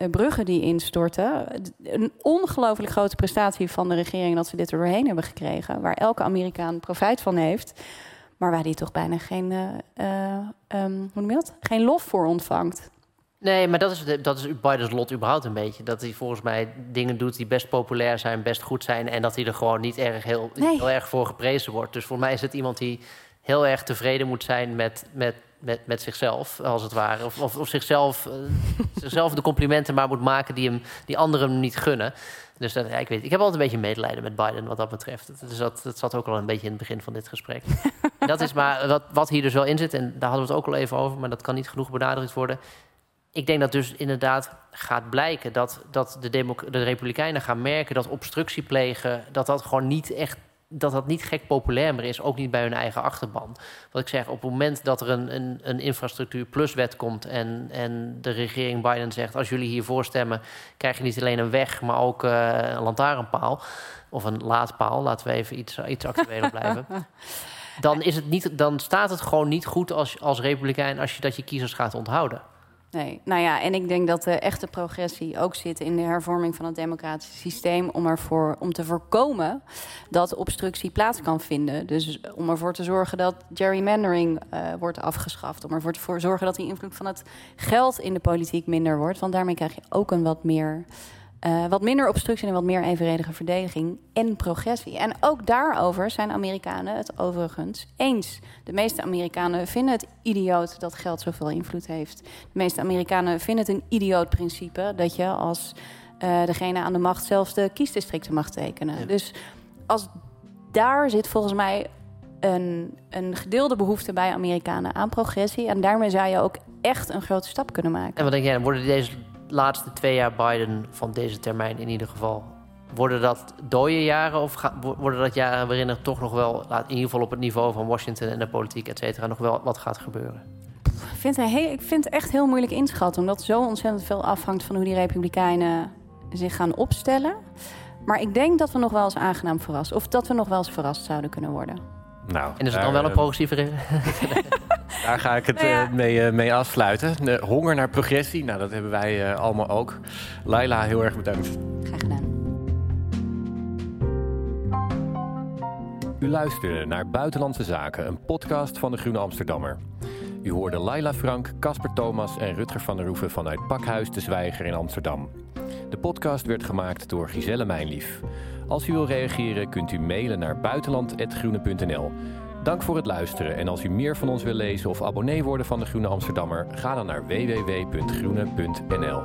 uh, bruggen die instorten. Een ongelooflijk grote prestatie van de regering dat ze dit er doorheen hebben gekregen, waar elke Amerikaan profijt van heeft maar waar hij toch bijna geen, uh, um, hoe noem je dat? geen lof voor ontvangt. Nee, maar dat is, dat is Bidens lot überhaupt een beetje. Dat hij volgens mij dingen doet die best populair zijn, best goed zijn... en dat hij er gewoon niet erg, heel, heel erg voor geprezen wordt. Dus voor mij is het iemand die heel erg tevreden moet zijn met, met, met, met zichzelf, als het ware. Of, of, of zichzelf, uh, zichzelf de complimenten maar moet maken die, hem, die anderen hem niet gunnen. Dus dat, ja, ik, weet, ik heb altijd een beetje medelijden met Biden wat dat betreft. Dus dat, dat zat ook al een beetje in het begin van dit gesprek. dat is maar wat, wat hier dus wel in zit, en daar hadden we het ook al even over, maar dat kan niet genoeg benadrukt worden. Ik denk dat dus inderdaad gaat blijken dat, dat de, de Republikeinen gaan merken dat obstructie plegen, dat dat gewoon niet echt dat dat niet gek populair meer is, ook niet bij hun eigen achterban. Wat ik zeg, op het moment dat er een, een, een infrastructuur plus wet komt en, en de regering Biden zegt, als jullie hiervoor stemmen, krijg je niet alleen een weg, maar ook uh, een lantaarnpaal of een laadpaal. Laten we even iets, iets actueler blijven. Dan, is het niet, dan staat het gewoon niet goed als, als republikein als je dat je kiezers gaat onthouden. Nee, nou ja, en ik denk dat de echte progressie ook zit in de hervorming van het democratische systeem om, ervoor, om te voorkomen dat obstructie plaats kan vinden. Dus om ervoor te zorgen dat gerrymandering uh, wordt afgeschaft. Om ervoor te zorgen dat die invloed van het geld in de politiek minder wordt. Want daarmee krijg je ook een wat meer uh, wat minder obstructie en wat meer evenredige verdediging en progressie. En ook daarover zijn Amerikanen het overigens eens. De meeste Amerikanen vinden het idioot dat geld zoveel invloed heeft. De meeste Amerikanen vinden het een idioot principe dat je als uh, degene aan de macht zelfs de kiesdistricten mag tekenen. Ja. Dus als daar zit volgens mij een, een gedeelde behoefte bij Amerikanen aan progressie. En daarmee zou je ook echt een grote stap kunnen maken. En wat denk jij, worden deze laatste twee jaar Biden van deze termijn in ieder geval. Worden dat dode jaren of worden dat jaren waarin er toch nog wel, in ieder geval op het niveau van Washington en de politiek, et cetera, nog wel wat gaat gebeuren? Ik vind, het heel, ik vind het echt heel moeilijk inschatten, omdat zo ontzettend veel afhangt van hoe die Republikeinen zich gaan opstellen. Maar ik denk dat we nog wel eens aangenaam verrassen, of dat we nog wel eens verrast zouden kunnen worden. Nou, en is het dan wel een progressieve Daar ga ik het nou ja. mee, uh, mee, afsluiten. De honger naar progressie, nou, dat hebben wij uh, allemaal ook. Laila, heel erg bedankt. Graag gedaan. U luisterde naar Buitenlandse Zaken, een podcast van de Groene Amsterdammer. U hoorde Laila Frank, Casper Thomas en Rutger van der Roeven vanuit Pakhuis de Zwijger in Amsterdam. De podcast werd gemaakt door Giselle Mijnlief. Als u wil reageren kunt u mailen naar buitenland.groene.nl. Dank voor het luisteren en als u meer van ons wil lezen of abonnee worden van de Groene Amsterdammer, ga dan naar www.groene.nl.